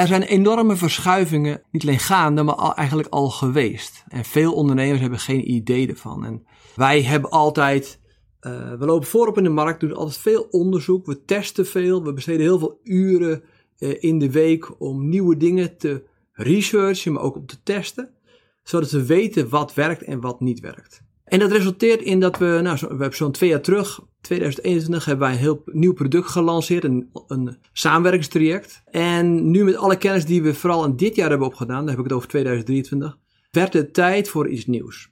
Er zijn enorme verschuivingen, niet alleen gaande, maar eigenlijk al geweest. En veel ondernemers hebben geen idee ervan. En wij hebben altijd, uh, we lopen voorop in de markt, doen altijd veel onderzoek, we testen veel, we besteden heel veel uren uh, in de week om nieuwe dingen te researchen, maar ook om te testen. Zodat we weten wat werkt en wat niet werkt. En dat resulteert in dat we, nou, we hebben zo'n twee jaar terug, 2021, hebben wij een heel nieuw product gelanceerd, een, een samenwerkingstraject. En nu met alle kennis die we vooral in dit jaar hebben opgedaan, dan heb ik het over 2023, werd het tijd voor iets nieuws.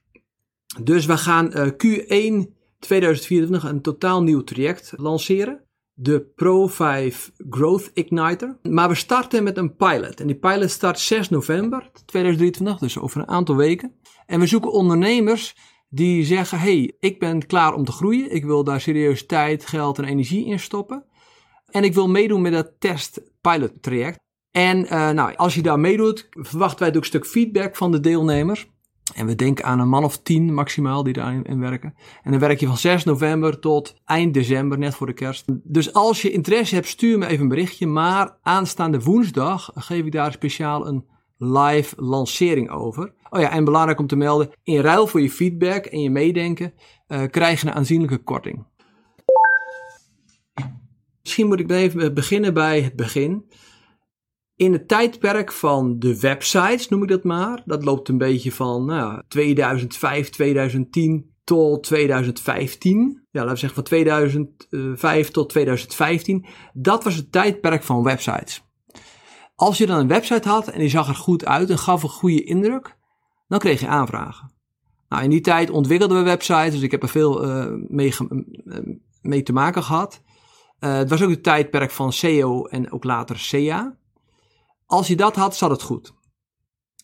Dus we gaan uh, Q1 2024 een totaal nieuw traject lanceren. De Pro 5 Growth Igniter. Maar we starten met een pilot. En die pilot start 6 november 2023, dus over een aantal weken. En we zoeken ondernemers die zeggen: hey, ik ben klaar om te groeien. Ik wil daar serieus tijd, geld en energie in stoppen. En ik wil meedoen met dat test-pilot traject. En uh, nou, als je daar meedoet, verwachten wij ook een stuk feedback van de deelnemers. En we denken aan een man of tien maximaal die daarin werken. En dan werk je van 6 november tot eind december, net voor de kerst. Dus als je interesse hebt, stuur me even een berichtje. Maar aanstaande woensdag geef ik daar speciaal een live lancering over. Oh ja, en belangrijk om te melden, in ruil voor je feedback en je meedenken uh, krijg je een aanzienlijke korting. Misschien moet ik even beginnen bij het begin. In het tijdperk van de websites, noem ik dat maar, dat loopt een beetje van nou, 2005, 2010 tot 2015. Ja, laten we zeggen van 2005 tot 2015. Dat was het tijdperk van websites. Als je dan een website had en die zag er goed uit en gaf een goede indruk, dan kreeg je aanvragen. Nou, in die tijd ontwikkelden we websites, dus ik heb er veel uh, mee, mee, te maken gehad. Uh, het was ook het tijdperk van SEO en ook later SEA. Als je dat had, zat het goed.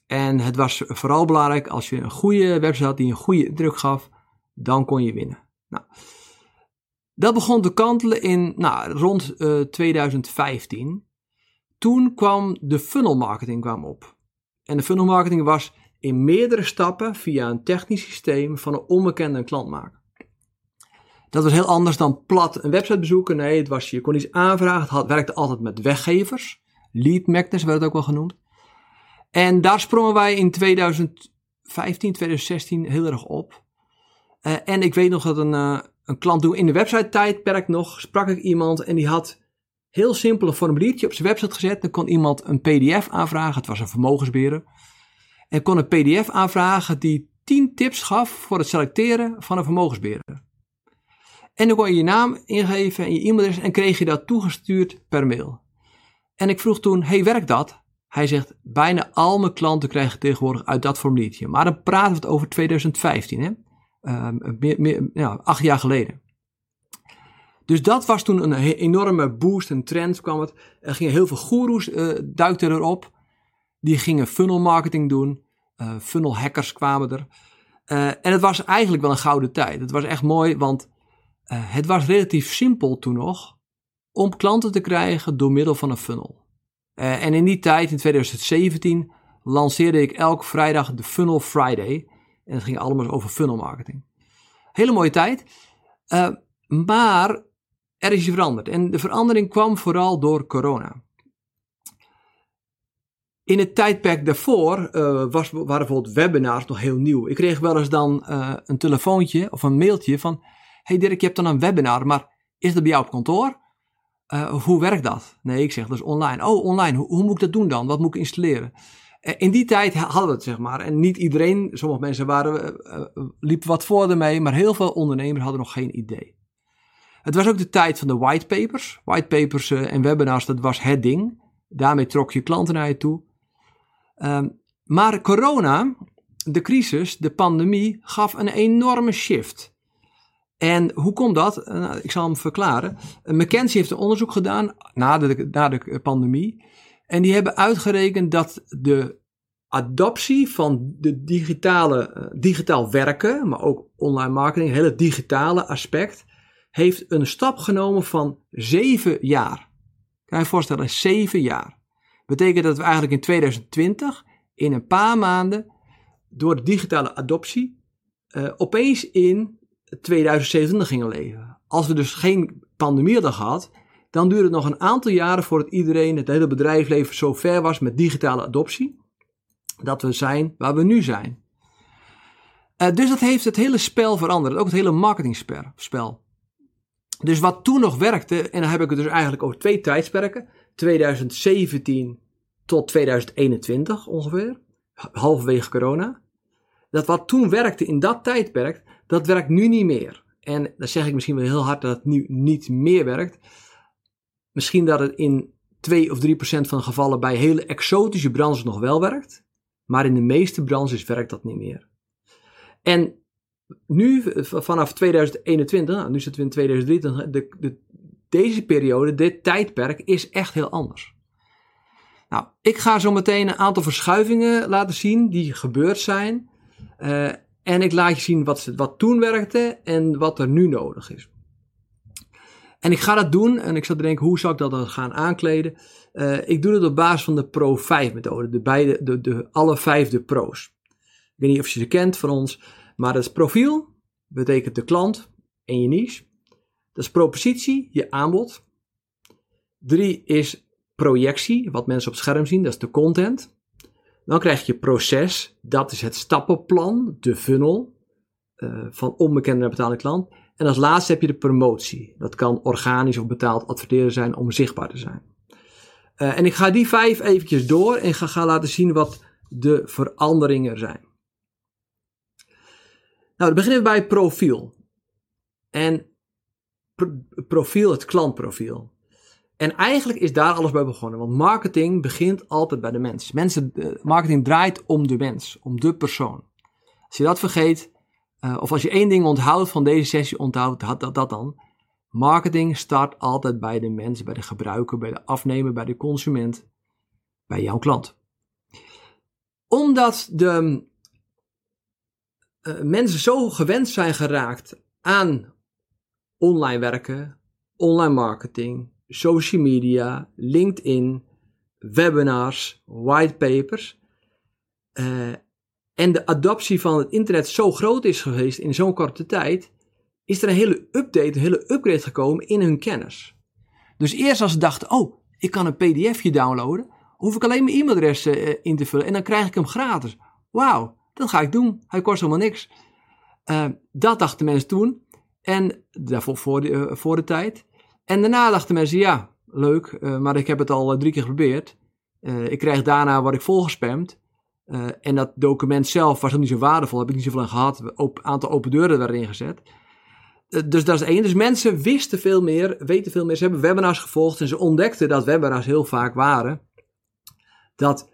En het was vooral belangrijk als je een goede website had die een goede indruk gaf, dan kon je winnen. Nou, dat begon te kantelen in nou, rond uh, 2015 toen kwam de funnel marketing kwam op. En de funnel marketing was in meerdere stappen via een technisch systeem van een onbekende klant maken. Dat was heel anders dan plat een website bezoeken. Nee, het was, je kon iets aanvragen. Het werkte altijd met weggevers. Lead magnets werd het ook wel genoemd. En daar sprongen wij in 2015, 2016 heel erg op. Uh, en ik weet nog dat een, uh, een klant toen in de website tijdperk nog sprak ik iemand en die had heel simpel een formuliertje op zijn website gezet. Dan kon iemand een PDF aanvragen. Het was een vermogensbeheerder. En kon een PDF aanvragen die 10 tips gaf voor het selecteren van een vermogensbeheerder. En dan kon je je naam ingeven en je e-mailadres en kreeg je dat toegestuurd per mail. En ik vroeg toen, hey, werkt dat? Hij zegt, bijna al mijn klanten krijgen tegenwoordig uit dat formuliertje. Maar dan praten we het over 2015, hè? Ja, acht jaar geleden. Dus dat was toen een enorme boost, een trend kwam het. Er gingen heel veel goeroes, uh, duikten erop. Die gingen funnel marketing doen. Uh, funnel hackers kwamen er. Uh, en het was eigenlijk wel een gouden tijd. Het was echt mooi, want het was relatief simpel toen nog om klanten te krijgen door middel van een funnel. en in die tijd, in 2017, lanceerde ik elke vrijdag de Funnel Friday. En het ging allemaal over funnel marketing. Hele mooie tijd. maar er is veranderd. En de verandering kwam vooral door corona. In het tijdperk daarvoor uh, was, waren bijvoorbeeld webinars nog heel nieuw. Ik kreeg wel eens dan uh, een telefoontje of een mailtje van... Hey Dirk, je hebt dan een webinar, maar is dat bij jou op kantoor? Uh, hoe werkt dat? Nee, ik zeg dat is online. Oh, online. Hoe, hoe moet ik dat doen dan? Wat moet ik installeren? In die tijd hadden we het, zeg maar. En niet iedereen, sommige mensen waren, liepen wat voor ermee, maar heel veel ondernemers hadden nog geen idee. Het was ook de tijd van de whitepapers. Whitepapers en webinars, dat was het ding. Daarmee trok je klanten naar je toe. Um, maar corona, de crisis, de pandemie, gaf een enorme shift. En hoe komt dat? Uh, ik zal hem verklaren. Uh, McKinsey heeft een onderzoek gedaan na de, na de pandemie. En die hebben uitgerekend dat de adoptie van de digitale, uh, digitaal werken, maar ook online marketing, het hele digitale aspect, heeft een stap genomen van zeven jaar. Kan je je voorstellen, zeven jaar. Betekent dat we eigenlijk in 2020, in een paar maanden, door de digitale adoptie, uh, opeens in 2027 gingen leven. Als we dus geen pandemie hadden gehad, dan duurde het nog een aantal jaren voordat iedereen, het hele bedrijfsleven, zo ver was met digitale adoptie, dat we zijn waar we nu zijn. Uh, dus dat heeft het hele spel veranderd, ook het hele marketingspel. Dus wat toen nog werkte, en dan heb ik het dus eigenlijk over twee tijdsperken, 2017 tot 2021 ongeveer, halverwege corona. Dat wat toen werkte in dat tijdperk, dat werkt nu niet meer. En dan zeg ik misschien wel heel hard dat het nu niet meer werkt. Misschien dat het in 2 of 3 procent van de gevallen bij hele exotische branches nog wel werkt. Maar in de meeste branches werkt dat niet meer. En nu, vanaf 2021, nou, nu zitten we in 2023, de, de, deze periode, dit tijdperk is echt heel anders. Nou, ik ga zo meteen een aantal verschuivingen laten zien die gebeurd zijn. Uh, en ik laat je zien wat, wat toen werkte en wat er nu nodig is. En ik ga dat doen en ik zat te denken, hoe zou ik dat dan gaan aankleden? Uh, ik doe het op basis van de Pro 5 methode, de, beide, de, de, alle vijf de pro's. Ik weet niet of je ze kent van ons, maar dat is profiel, betekent de klant en je niche. Dat is propositie, je aanbod. Drie is projectie, wat mensen op het scherm zien, dat is de content. Dan krijg je proces, dat is het stappenplan, de funnel uh, van onbekende naar betaalde klant. En als laatste heb je de promotie. Dat kan organisch of betaald adverteren zijn om zichtbaar te zijn. Uh, en ik ga die vijf eventjes door en ga, ga laten zien wat de veranderingen zijn. Nou, dan beginnen we bij profiel. En profiel, het klantprofiel. En eigenlijk is daar alles bij begonnen. Want marketing begint altijd bij de mens. Mensen, eh, marketing draait om de mens, om de persoon. Als je dat vergeet, uh, of als je één ding onthoudt van deze sessie, onthoudt dat, dat, dat dan. Marketing start altijd bij de mens, bij de gebruiker, bij de afnemer, bij de consument, bij jouw klant. Omdat de uh, mensen zo gewend zijn geraakt aan online werken, online marketing, social media, LinkedIn, webinars, whitepapers. Uh, en de adoptie van het internet zo groot is geweest in zo'n korte tijd, is er een hele update, een hele upgrade gekomen in hun kennis. Dus eerst als ze dachten, oh, ik kan een pdfje downloaden, hoef ik alleen mijn e-mailadres uh, in te vullen en dan krijg ik hem gratis. Wauw, dat ga ik doen. Hij kost helemaal niks. Uh, dat dachten mensen toen. En daarvoor voor de, uh, voor de tijd. En daarna dachten mensen, ja, leuk, uh, maar ik heb het al drie keer geprobeerd. ik krijg daarna word ik volgespamd. en dat document zelf was ook niet zo waardevol, heb ik niet zoveel aan gehad. Een aantal open deuren werden ingezet. dus dat is één. Dus mensen wisten veel meer, weten veel meer. Ze hebben webinars gevolgd en ze ontdekten dat webinars heel vaak waren. Dat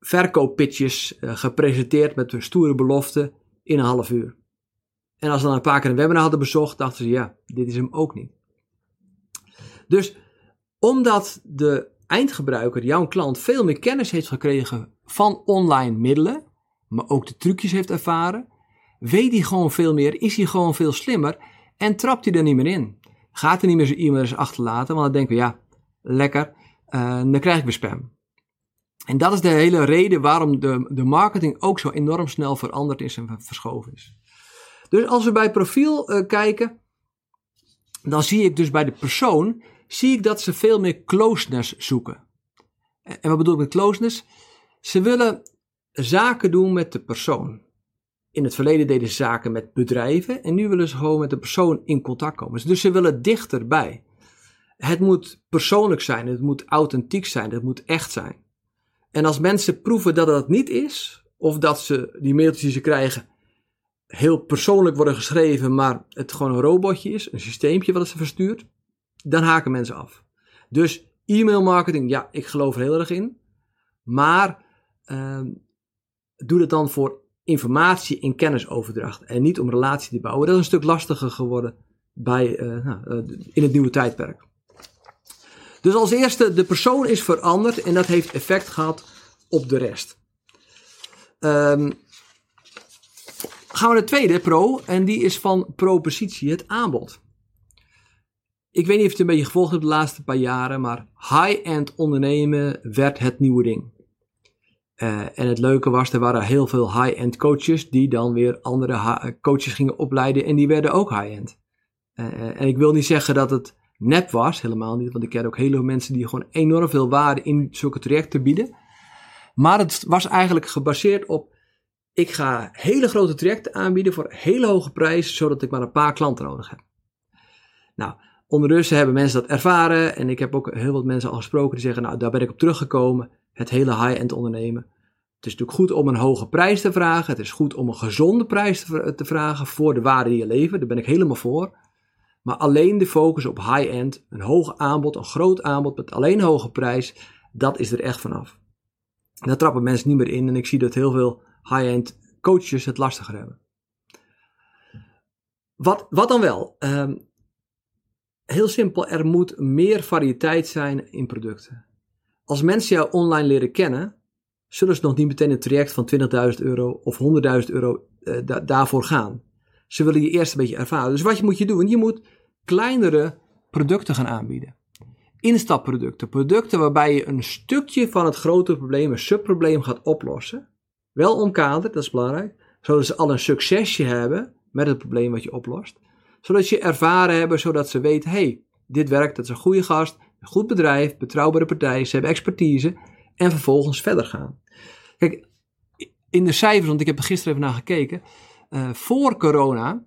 verkooppitches gepresenteerd met een stoere belofte in een half uur. En als ze dan een paar keer een webinar hadden bezocht, dachten ze, ja, dit is hem ook niet. Dus omdat de eindgebruiker, jouw klant, veel meer kennis heeft gekregen van online middelen, maar ook de trucjes heeft ervaren, weet hij gewoon veel meer, is hij gewoon veel slimmer en trapt hij er niet meer in. Gaat hij niet meer zijn e-mails achterlaten, want dan denken we, ja, lekker, uh, dan krijg ik weer spam. En dat is de hele reden waarom de, de marketing ook zo enorm snel veranderd is en verschoven is. Dus als we bij profiel uh, kijken, dan zie ik dus bij de persoon, zie ik dat ze veel meer closeness zoeken. En wat bedoel ik met closeness? Ze willen zaken doen met de persoon. In het verleden deden ze zaken met bedrijven en nu willen ze gewoon met de persoon in contact komen. Dus ze willen dichterbij. Het moet persoonlijk zijn, het moet authentiek zijn, het moet echt zijn. En als mensen proeven dat dat niet is, of dat ze die mailtjes die ze krijgen heel persoonlijk worden geschreven, maar het gewoon een robotje is, een systeempje wat ze verstuurt, dan haken mensen af. Dus e-mail marketing, ja, ik geloof er heel erg in. Maar uh, doe het dan voor informatie en kennisoverdracht en niet om relatie te bouwen. Dat is een stuk lastiger geworden bij, uh, nou, uh, in het nieuwe tijdperk. Dus als eerste, de persoon is veranderd en dat heeft effect gehad op de rest. Ehm, gaan we naar de tweede pro. En die is van propositie, het aanbod. Ik weet niet of je het een beetje gevolgd hebt de laatste paar jaren. Maar high-end ondernemen werd het nieuwe ding. Uh, en het leuke was, er waren heel veel high-end coaches die dan weer andere coaches gingen opleiden en die werden ook high-end. Uh, en ik wil niet zeggen dat het nep was, helemaal niet, want ik ken ook heel veel mensen die gewoon enorm veel waarde in zulke trajecten bieden. Maar het was eigenlijk gebaseerd op, ik ga hele grote trajecten aanbieden voor hele hoge prijzen, zodat ik maar een paar klanten nodig heb. Nou, ondertussen hebben mensen dat ervaren en ik heb ook heel wat mensen al gesproken die zeggen, nou, daar ben ik op teruggekomen het hele high-end ondernemen. Het is natuurlijk goed om een hoge prijs te vragen. Het is goed om een gezonde prijs te, vragen voor de waarde die je levert. Daar ben ik helemaal voor. Maar alleen de focus op high-end, een hoog aanbod, een groot aanbod met alleen een hoge prijs, dat is er echt vanaf. daar trappen mensen niet meer in en ik zie dat heel veel high-end coaches het lastiger hebben. Wat, wat dan wel? Um, heel simpel, er moet meer variëteit zijn in producten. Als mensen jou online leren kennen, zullen ze nog niet meteen een traject van 20.000 euro of 100.000 euro uh, daarvoor gaan. Ze willen je eerst een beetje ervaren. Dus wat moet je doen, je moet kleinere producten gaan aanbieden. Instapproducten, producten waarbij je een stukje van het grote probleem, een subprobleem gaat oplossen. Wel omkaderd, dat is belangrijk, zodat ze al een succesje hebben met het probleem wat je oplost. Zodat je ervaren hebben, zodat ze weten, hey, dit werkt, dat is een goede gast, een goed bedrijf, betrouwbare partij, ze hebben expertise en vervolgens verder gaan. Kijk, in de cijfers, want ik heb er gisteren even naar gekeken, uh, voor corona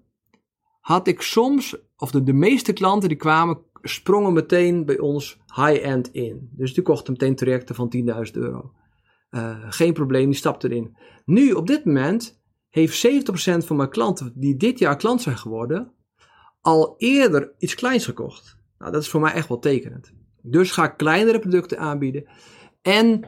had ik soms, of de, de meeste klanten die kwamen, sprongen meteen bij ons high-end in. Dus die kochten meteen trajecten van 10.000 euro. Uh, geen probleem, die stapte erin. Nu, op dit moment, heeft 70% van mijn klanten die dit jaar klant zijn geworden, al eerder iets kleins gekocht. Nou, dat is voor mij echt wel tekenend. Dus ga kleinere producten aanbieden. En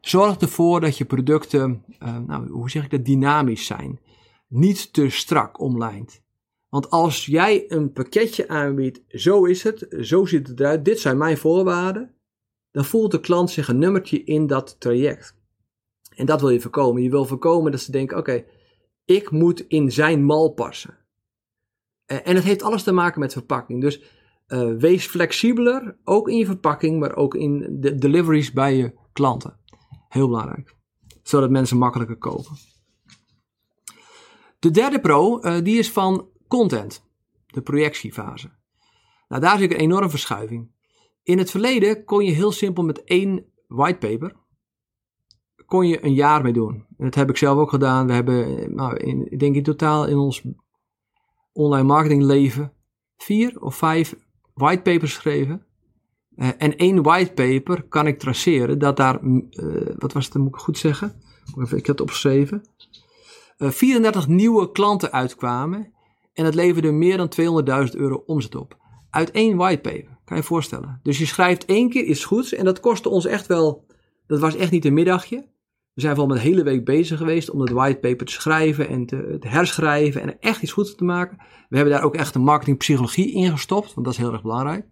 zorg ervoor dat je producten, uh, nou, hoe zeg ik dat, dynamisch zijn. Niet te strak omlijnd. Want als jij een pakketje aanbiedt, zo is het, zo ziet het eruit, dit zijn mijn voorwaarden, dan voelt de klant zich een nummertje in dat traject. En dat wil je voorkomen. Je wil voorkomen dat ze denken: oké, ik moet in zijn mal passen. En het heeft alles te maken met verpakking. Dus uh, wees flexibeler, ook in je verpakking, maar ook in de deliveries bij je klanten. Heel belangrijk. Zodat mensen makkelijker kopen. De derde pro, uh, die is van content. De projectiefase. Nou, daar ik een enorme verschuiving. In het verleden kon je heel simpel met één whitepaper kon je een jaar mee doen. En dat heb ik zelf ook gedaan. We hebben, nou, in, ik denk in totaal in ons online marketing leven vier of vijf whitepapers geschreven. Uh, en één whitepaper kan ik traceren dat daar, uh, wat was het, moet ik goed zeggen? Ik heb het opgeschreven. Uh, eh, 34 nieuwe klanten uitkwamen en het leverde meer dan 200.000 euro omzet op. Uit één whitepaper, kan je je voorstellen. Dus je schrijft één keer iets goeds en dat kostte ons echt wel, dat was echt niet een middagje. We zijn met een hele week bezig geweest om het whitepaper te schrijven en te, herschrijven en echt iets goeds te maken. We hebben daar ook echt een marketingpsychologie in gestopt, want dat is heel erg belangrijk.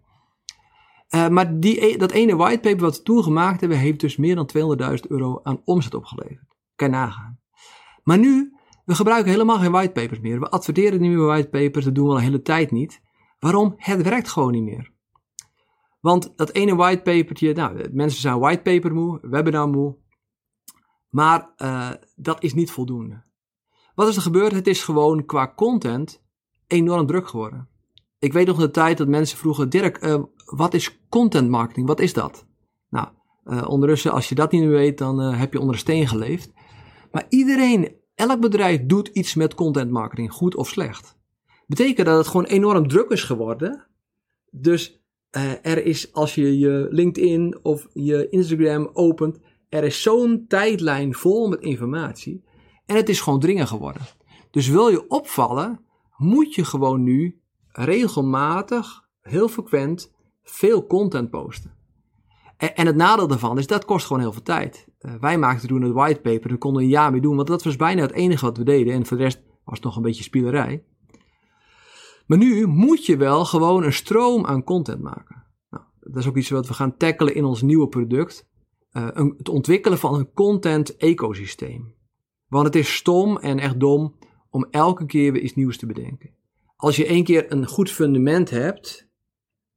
Uh, maar die, e, dat ene whitepaper wat we toen gemaakt hebben, heeft dus meer dan 200.000 euro aan omzet opgeleverd. Kan je nagaan. Maar nu, we gebruiken helemaal geen whitepapers meer. We adverteren niet meer whitepapers, dat doen we al een hele tijd niet. Waarom? Het werkt gewoon niet meer. Want dat ene whitepapertje, nou, mensen zijn whitepaper moe, webinar moe, maar uh, dat is niet voldoende. Wat is er gebeurd? Het is gewoon qua content enorm druk geworden. Ik weet nog de tijd dat mensen vroegen: Dirk, uh, wat is content marketing? Wat is dat? Nou, uh, ondertussen, als je dat niet meer weet, dan heb je onder een steen geleefd. Maar iedereen, elk bedrijf doet iets met content marketing, goed of slecht. Betekent dat het gewoon enorm druk is geworden. Dus er is, als je je LinkedIn of je Instagram opent, er is zo'n tijdlijn vol met informatie en het is gewoon dringend geworden. Dus wil je opvallen, moet je gewoon nu regelmatig, heel frequent, veel content posten. En, en het nadeel daarvan is dat kost gewoon heel veel tijd. Uh, wij maakten toen het whitepaper, daar konden we een jaar mee doen, want dat was bijna het enige wat we deden. En voor de rest was het nog een beetje spielerij. Maar nu moet je wel gewoon een stroom aan content maken. Nou, dat is ook iets wat we gaan tackelen in ons nieuwe product een, het ontwikkelen van een content ecosysteem. Want het is stom en echt dom om elke keer weer iets nieuws te bedenken. Als je één keer een goed fundament hebt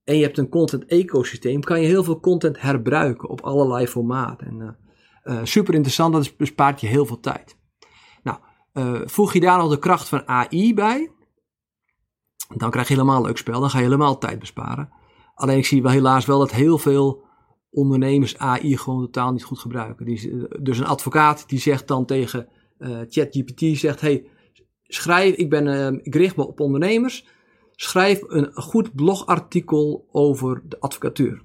en je hebt een content ecosysteem, kan je heel veel content herbruiken op allerlei formaten. En, uh, super interessant, dat bespaart je heel veel tijd. Nou, voeg je daar nog de kracht van AI bij, dan krijg je helemaal een leuk spel. Dan ga je helemaal tijd besparen. Alleen ik zie wel helaas wel dat heel veel ondernemers AI gewoon totaal niet goed gebruiken. Dus een advocaat die zegt dan tegen uh, ChatGPT, zegt hey, schrijf, ik, ben, uh, ik richt me op ondernemers, schrijf een goed blogartikel over de advocatuur.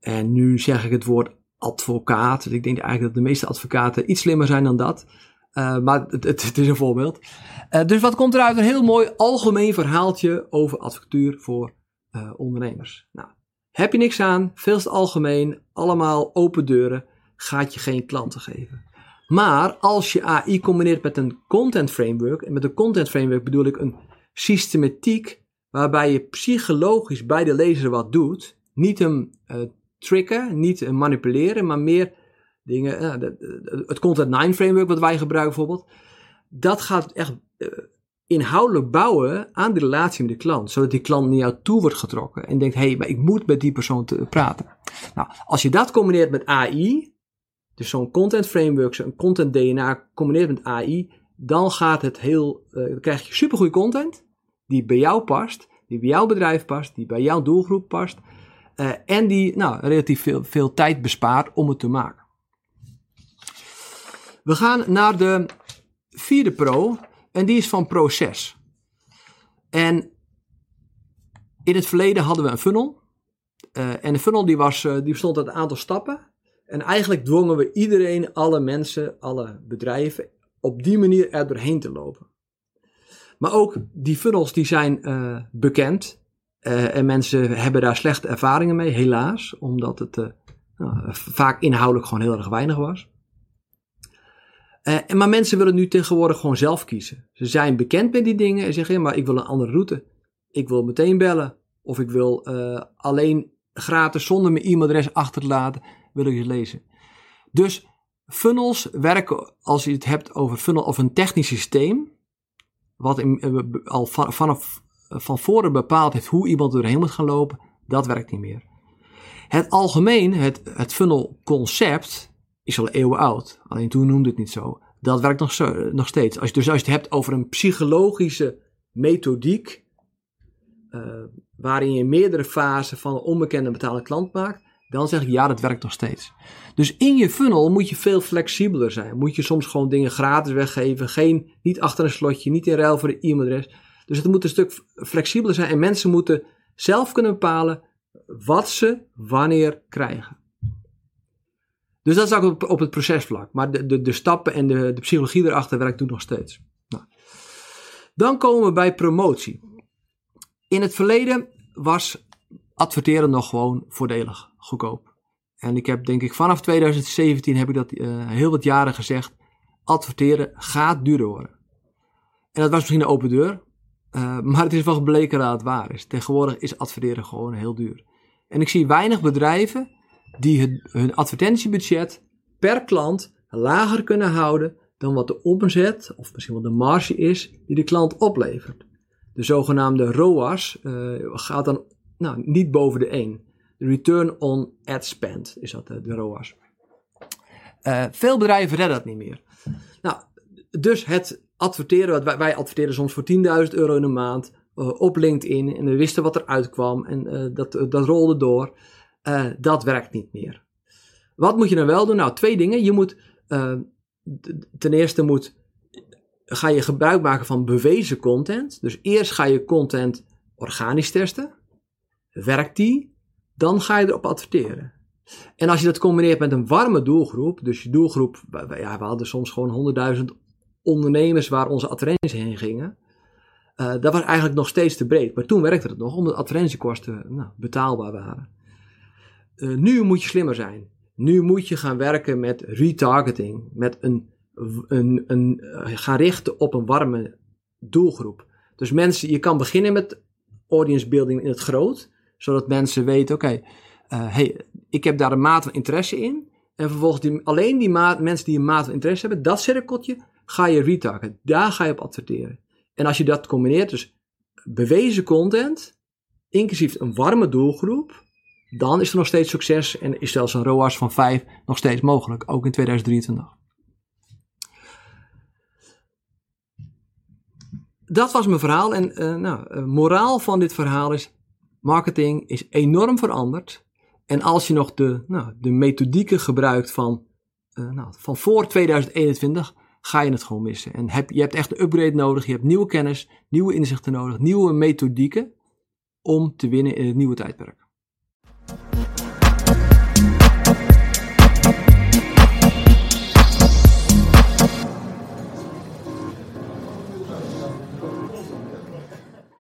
En nu zeg ik het woord advocaat. Ik denk eigenlijk dat de meeste advocaten iets slimmer zijn dan dat. Uh, maar het, het, is een voorbeeld. Uh, dus wat komt eruit? Een heel mooi algemeen verhaaltje over advocatuur voor ondernemers. Nou, heb je niks aan, veel algemeen, allemaal open deuren, gaat je geen klanten geven. Maar als je AI combineert met een content framework, en met een content framework bedoel ik een systematiek waarbij je psychologisch bij de lezer wat doet, niet hem tricken, niet hem manipuleren, maar meer dingen, het Content 9 framework wat wij gebruiken bijvoorbeeld, dat gaat echt uh, inhoudelijk bouwen aan de relatie met de klant, zodat die klant naar jou toe wordt getrokken en denkt, hé, hey, maar ik moet met die persoon te praten. Nou, als je dat combineert met AI, dus zo'n content framework, zo'n content DNA combineert met AI, dan gaat het heel, dan krijg je supergoeie content die bij jou past, die bij jouw bedrijf past, die bij jouw doelgroep past. Uh, en die nou, relatief veel, veel tijd bespaart om het te maken. We gaan naar de vierde pro en die is van proces. En in het verleden hadden we een funnel. Uh, en de funnel die, was, uh, die bestond uit een aantal stappen. En eigenlijk dwongen we iedereen, alle mensen, alle bedrijven, op die manier er doorheen te lopen. Maar ook die funnels die zijn uh, bekend. en mensen hebben daar slechte ervaringen mee, helaas. Omdat het nou, vaak inhoudelijk gewoon heel erg weinig was. Uh, maar mensen willen nu tegenwoordig gewoon zelf kiezen. Ze zijn bekend met die dingen en zeggen: maar ik wil een andere route. Ik wil meteen bellen. Of ik wil uh, alleen gratis zonder mijn e-mailadres achter te laten, wil ik eens lezen. Dus funnels werken, als je het hebt over funnel of een technisch systeem, wat uh, al van, vanaf van voren bepaald heeft hoe iemand doorheen moet gaan lopen, dat werkt niet meer. Het algemeen, het, het funnel concept, is al eeuwen oud. Alleen toen noemde het niet zo. Dat werkt nog, zo, nog steeds. Als je, dus als je het hebt over een psychologische methodiek, uh, waarin je meerdere fasen van een onbekende betaalde klant maakt, dan zeg ik ja, dat werkt nog steeds. Dus in je funnel moet je veel flexibeler zijn. Moet je soms gewoon dingen gratis weggeven, geen, niet achter een slotje, niet in ruil voor de e-mailadres. Dus het moet een stuk flexibeler zijn en mensen moeten zelf kunnen bepalen wat ze wanneer krijgen. Dus dat is ook op, het procesvlak. Maar de, de, de stappen en de, de psychologie erachter werkt toen nog steeds. Nou. Dan komen we bij promotie. In het verleden was adverteren nog gewoon voordelig, goedkoop. En ik heb denk ik vanaf 2017 heb ik dat uh, heel wat jaren gezegd. Adverteren gaat duurder worden. En dat was misschien een open deur. Uh, maar het is wel gebleken dat het waar is. Tegenwoordig is adverteren gewoon heel duur. En ik zie weinig bedrijven die hun advertentiebudget per klant lager kunnen houden dan wat de omzet of misschien wel de marge is die de klant oplevert. De zogenaamde ROAS uh, gaat dan nou, niet boven de 1. De return on ad spend is dat, de, de ROAS. Uh, veel bedrijven redden dat niet meer. Nou, dus het adverteren, wij, wij adverteren soms voor 10.000 euro in de maand op LinkedIn en we wisten wat er uitkwam en dat, dat rolde door. Uh, dat werkt niet meer. Wat moet je dan wel doen? Nou, twee dingen. Je moet uh, ten eerste moet, ga je gebruik maken van bewezen content. Dus eerst ga je content organisch testen. Werkt die? Dan ga je erop adverteren. En als je dat combineert met een warme doelgroep, dus je doelgroep, ja, we hadden soms gewoon 100.000 ondernemers waar onze advertenties heen gingen. Uh, dat was eigenlijk nog steeds te breed. Maar toen werkte het nog, omdat advertentiekosten nou, betaalbaar waren. Uh, nu moet je slimmer zijn. Nu moet je gaan werken met retargeting. Met een, een, een, uh, gaan richten op een warme doelgroep. Dus mensen, je kan beginnen met audience building in het groot. Zodat mensen weten, oké, uh, hey, ik heb daar een maat van interesse in. En vervolgens die, alleen die mensen die een maat van interesse hebben, dat cirkeltje, ga je retargeten. Daar ga je op adverteren. En als je dat combineert, dus bewezen content, inclusief een warme doelgroep, dan is er nog steeds succes en is zelfs een ROAS van 5 nog steeds mogelijk, ook in 2023. Dat was mijn verhaal en uh, nou, moraal van dit verhaal is, marketing is enorm veranderd. En als je nog de, nou, de methodieken gebruikt van, uh, nou, van voor 2021, ga je het gewoon missen. En heb, je hebt echt een upgrade nodig, je hebt nieuwe kennis, nieuwe inzichten nodig, nieuwe methodieken om te winnen in het nieuwe tijdperk. Thank you.